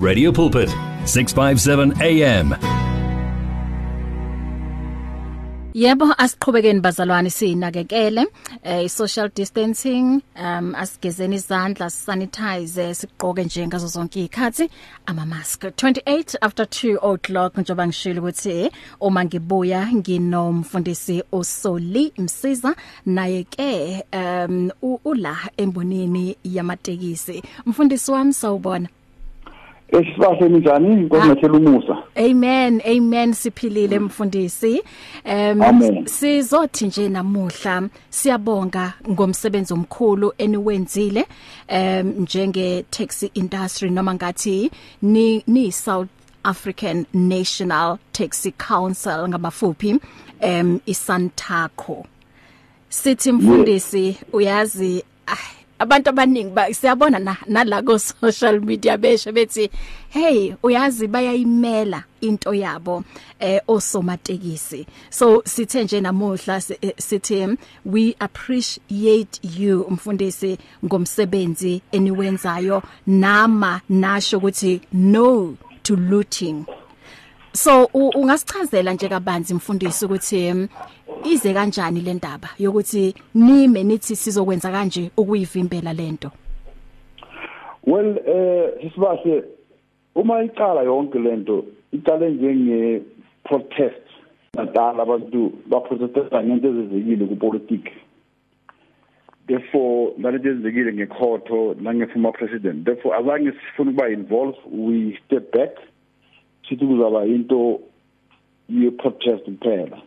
Radio Pulpit 657 AM Yebo asiqhubekeni bazalwane sinakekele eh social distancing um asigezeni izandla sanitize sigqoke nje ngazo zonke izikhathi ama mask 28 after 2 o'clock njoba ngishilo ukuthi uma ngibuya nginomfundisi uSoli Msiza. Naye ke um ula embonini yamatekisi. Mfundisi wami sawubona. Esibahle njani? Ngomethela umusa. Amen amen siphilile mfundisi. Um sizothi nje namuhla siyabonga ngomsebenzi omkhulu eniwenzile um njenge taxi industry noma ngathi ni ni South African National Taxi Council ngabafuphi um iSantaco. Sithi mfundisi uyazi abantu abaningi siyabona nala ko social media besho bethi hey uyazi bayayimela into yabo eh osomatekisi. So sithe nje namuhla sithi we appreciate you mfundisi ngomsebenzi eniwenzayo. Nama nasho ukuthi no to looting. So ungasichazela nje kabanzi mfundisi ukuthi ize kanjani le ndaba yokuthi nime nithi sizokwenza kanje ukuyivimbela lento well eh sisibahle uma iqala yonke lento iqale njenge protest natala abantu baprotesta ngento ezezekile kupolitiki. Therefore nalento ezezekile ngekhotho nange-former president therefore azange sifuna ukuba involved we step back. Sithi kuzaba into ye-protest kuphela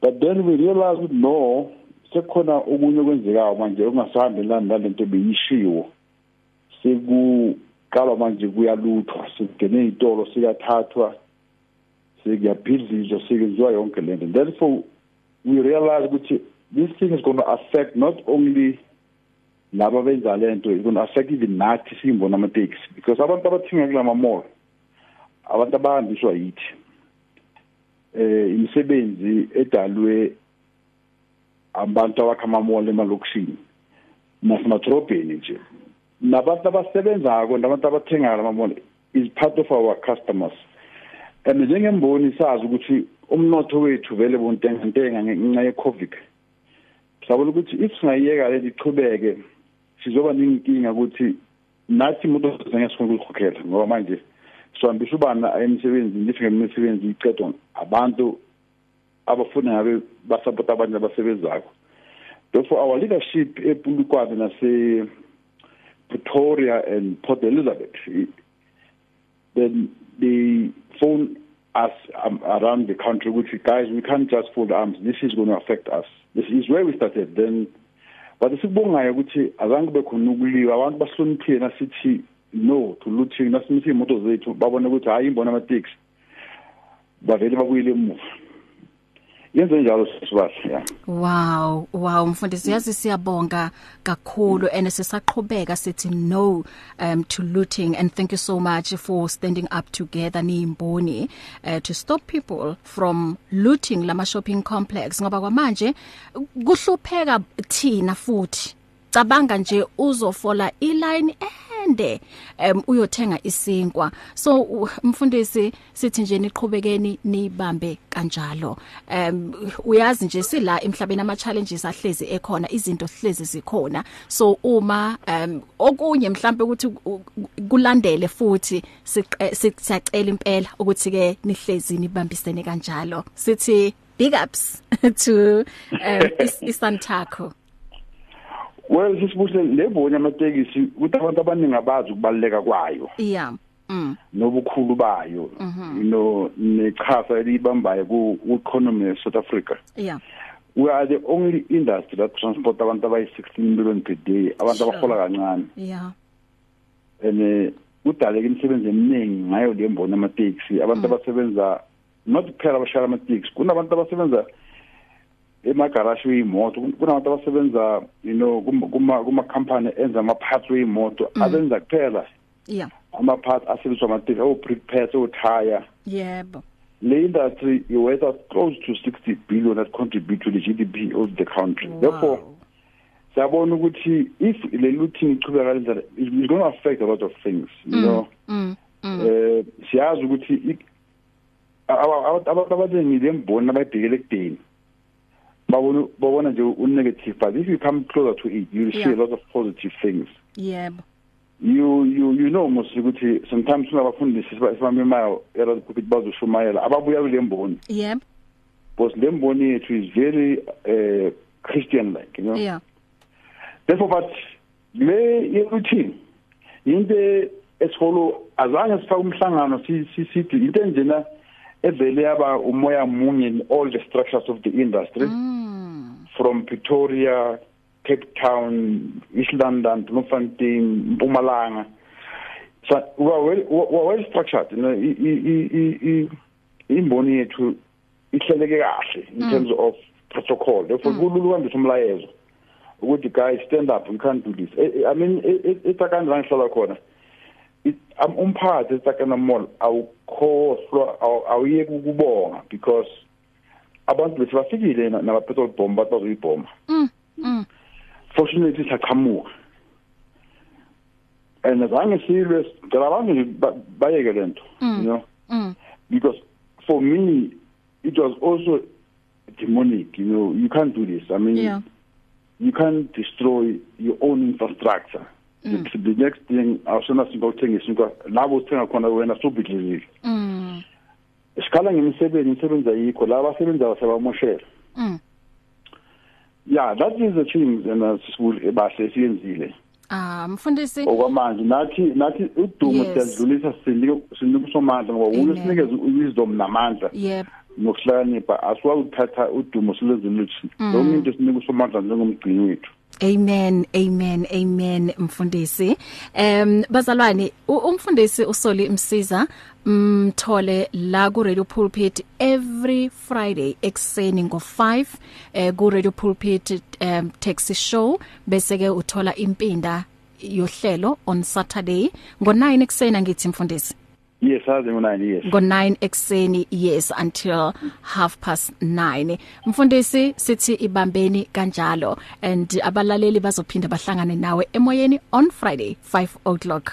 but then we realize ukuthi no sekukhona okunye okwenzekayo manje okungasahambelani nalento beyishiwo sekuqalwa manje kuyaluthwa sekugene izitolo sikathathwa sekuyabhidlizwa sekwenziwa yonke lento therefore we realize ukuthi this thing is going to affect not only laba benza lento it's going to affect even nathi siyimbona amateksi because abantu abathenga kulama mall abantu abahambiswa yithi eh imisebenzi edalwe abantu abakhamamole emalokishini nasemadrobheni nje nabantu abasebenzako nabantu abathenga amamole is part of our customers. And njengemboni sazi ukuthi umnotho wethu vele bontengantenga ngenxa ye-covid. Sabona ukuthi if singayiyeka le ichubeke sizoba ninkinga ukuthi nathi umuntu ozenge sifuna ukukhokhela ngoba manje sohambisa ubana emsebenzini? Nifike imisebenzi icedwa abantu abafuna ngabe basupport abantu abasebenzako. Therefore our leadership ePulukwane nase Pretoria and Port Elizabeth then they phone us um, around the country which guys we can't just fold arms. This is going to affect us. This is where we started. Then but sikubongayo ukuthi azange bekhona ukuliwa. Abantu bahloniphile nasithi no to looting nasimithi imoto zethu babona ukuthi hayi imbona amateksi bavele babuyile emuva yenze njalo sisibahle yeah. Wow wow mfundisi yazi siyabonga kakhulu and sisaqhubeka sithi no um to looting and thank you so much for standing up together niyimboni uh, to stop people from looting lama shopping complex ngoba kwamanje kuhlupheka thina futhi. Cabanga nje uzofola iline ende um uyothenga isinkwa. So mfundisi sithi nje niqhubekeni nibambe kanjalo. Um uyazi nje sila emhlabeni ama challenges ahlezi ekhona izinto hlezi zikhona. So uma um okunye mhlambe ukuthi kulandele futhi sicela impela ukuthi ke nihlezi nibambisene kanjalo. Sithi big ups to um isantako well sisibuse lebonye amatekisi ukuthi abantu abaningi abazi ukubaleka kwayo. Yeah mm. Nobukhulu bayo you know nechasa elibambayo ku economy of South Africa. Yeah we are the only industry that transport abantu abayi 16 million per day abantu abahola kancane. Yeah and udaleka imisebenzi eminingi ngayo le mbona amatekisi abantu abasebenza not kuphela abashayela amatekisi kunabantu abasebenza emagarashi weimoto kunabantu abasebenza you know kuma kuma company enza ama parts weimoto abenza kuphela. Yeah. Ama parts asebenziswa amatekisi o brick pads o tire. Yebo. Le industry is worth close to 60 billion that contribute to the GDP of the country. Wow. therefore siyabona ukuthi if le looting ichubeka kanjalo it's going to affect a lot of things you mm, know? mm. siyazi ukuthi abantu abaningi lemboni abayibhekele ekudeni. Babona babona nje un-negative but if you come closer to it you'll yeah. see a lot of positive things. Yebo. You you you know mos ukuthi sometimes unabafundisi sibamemayo era ukuthi bazoshumayela ababuya kule mboni. Yebo. Because le mboni yethu is very uh, christian like you know? Yeah. Therefore but le routine into esifolo azange sifake umhlangano sithi into enjena evele yaba umoya munye in all the structures of the industry mm. from Pretoria Cape Town East London Bloemfontein Mpumalanga so we are well, we are well structured you know imboni yethu ihleleke kahle in mm. terms of protocol therefore mm. kulula ukuhambisa umlayezo ukuthi guys stand up we can't do this i mean etsakani la ngihlala khona umphathi esakana mall awukhohlwa awuyeki ukubonga because abantu bese bafikile nama petrol bomb bazoyibhoma. Mm mm. Fortunately saqhamuka. And azange silwe ngicela abantu bayeke lento mm. you know? mm. Because for me it was also demonic you know? You can't do this. I mean yeah. you can't destroy your own infrastructure. Mm. the, the next thing awusona sinto uthengisa inka labo uthenga khona wena sobhidlizile mm. Isikhala ngemisebenzi imisebenzi ayikho la abasebenza basebamoshela mm. Yeah that is the things and sisibule bahle siyenzile. Ah mfundisi. Okwamanje nathi nathi udumo siyadlulisa sinike sinike somandla ngoba wona sinikeza wisdom namandla. Yep. Nokuhlakanipha asiwazi ukuthatha udumo silezoluthi lo muntu sinika usomandla njengomgcini wethu. Amen amen amen mfundisi. Em bazalwane umfundisi usoli msiza mthole la ku Radio Pulpit every Friday ekseni ngo5 eh ku Radio Pulpit um taxi show. Bese ke uthola impinda yohlelo on Saturday ngo9 ekseni ngithi mfundisi. Yes, hazi ngo9 yes. Ngo9 ekseni yes until half past 9. Mfundisi sithi ibambeni kanjalo and abalaleli bazophinda bahlangane nawe emoyeni on Friday 5 o'clock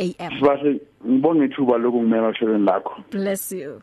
am. Sibase ngibonga ithuba lokungimela ohlelweni lakho. Bless you.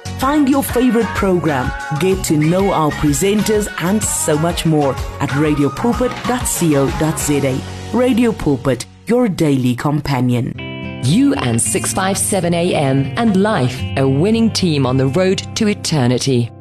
Find your favorite program, get to know our presenters and so much more at radiopulpit.co.za. Radio Pulpit, your daily companion. You and 657 AM and life, a winning team on the road to eternity.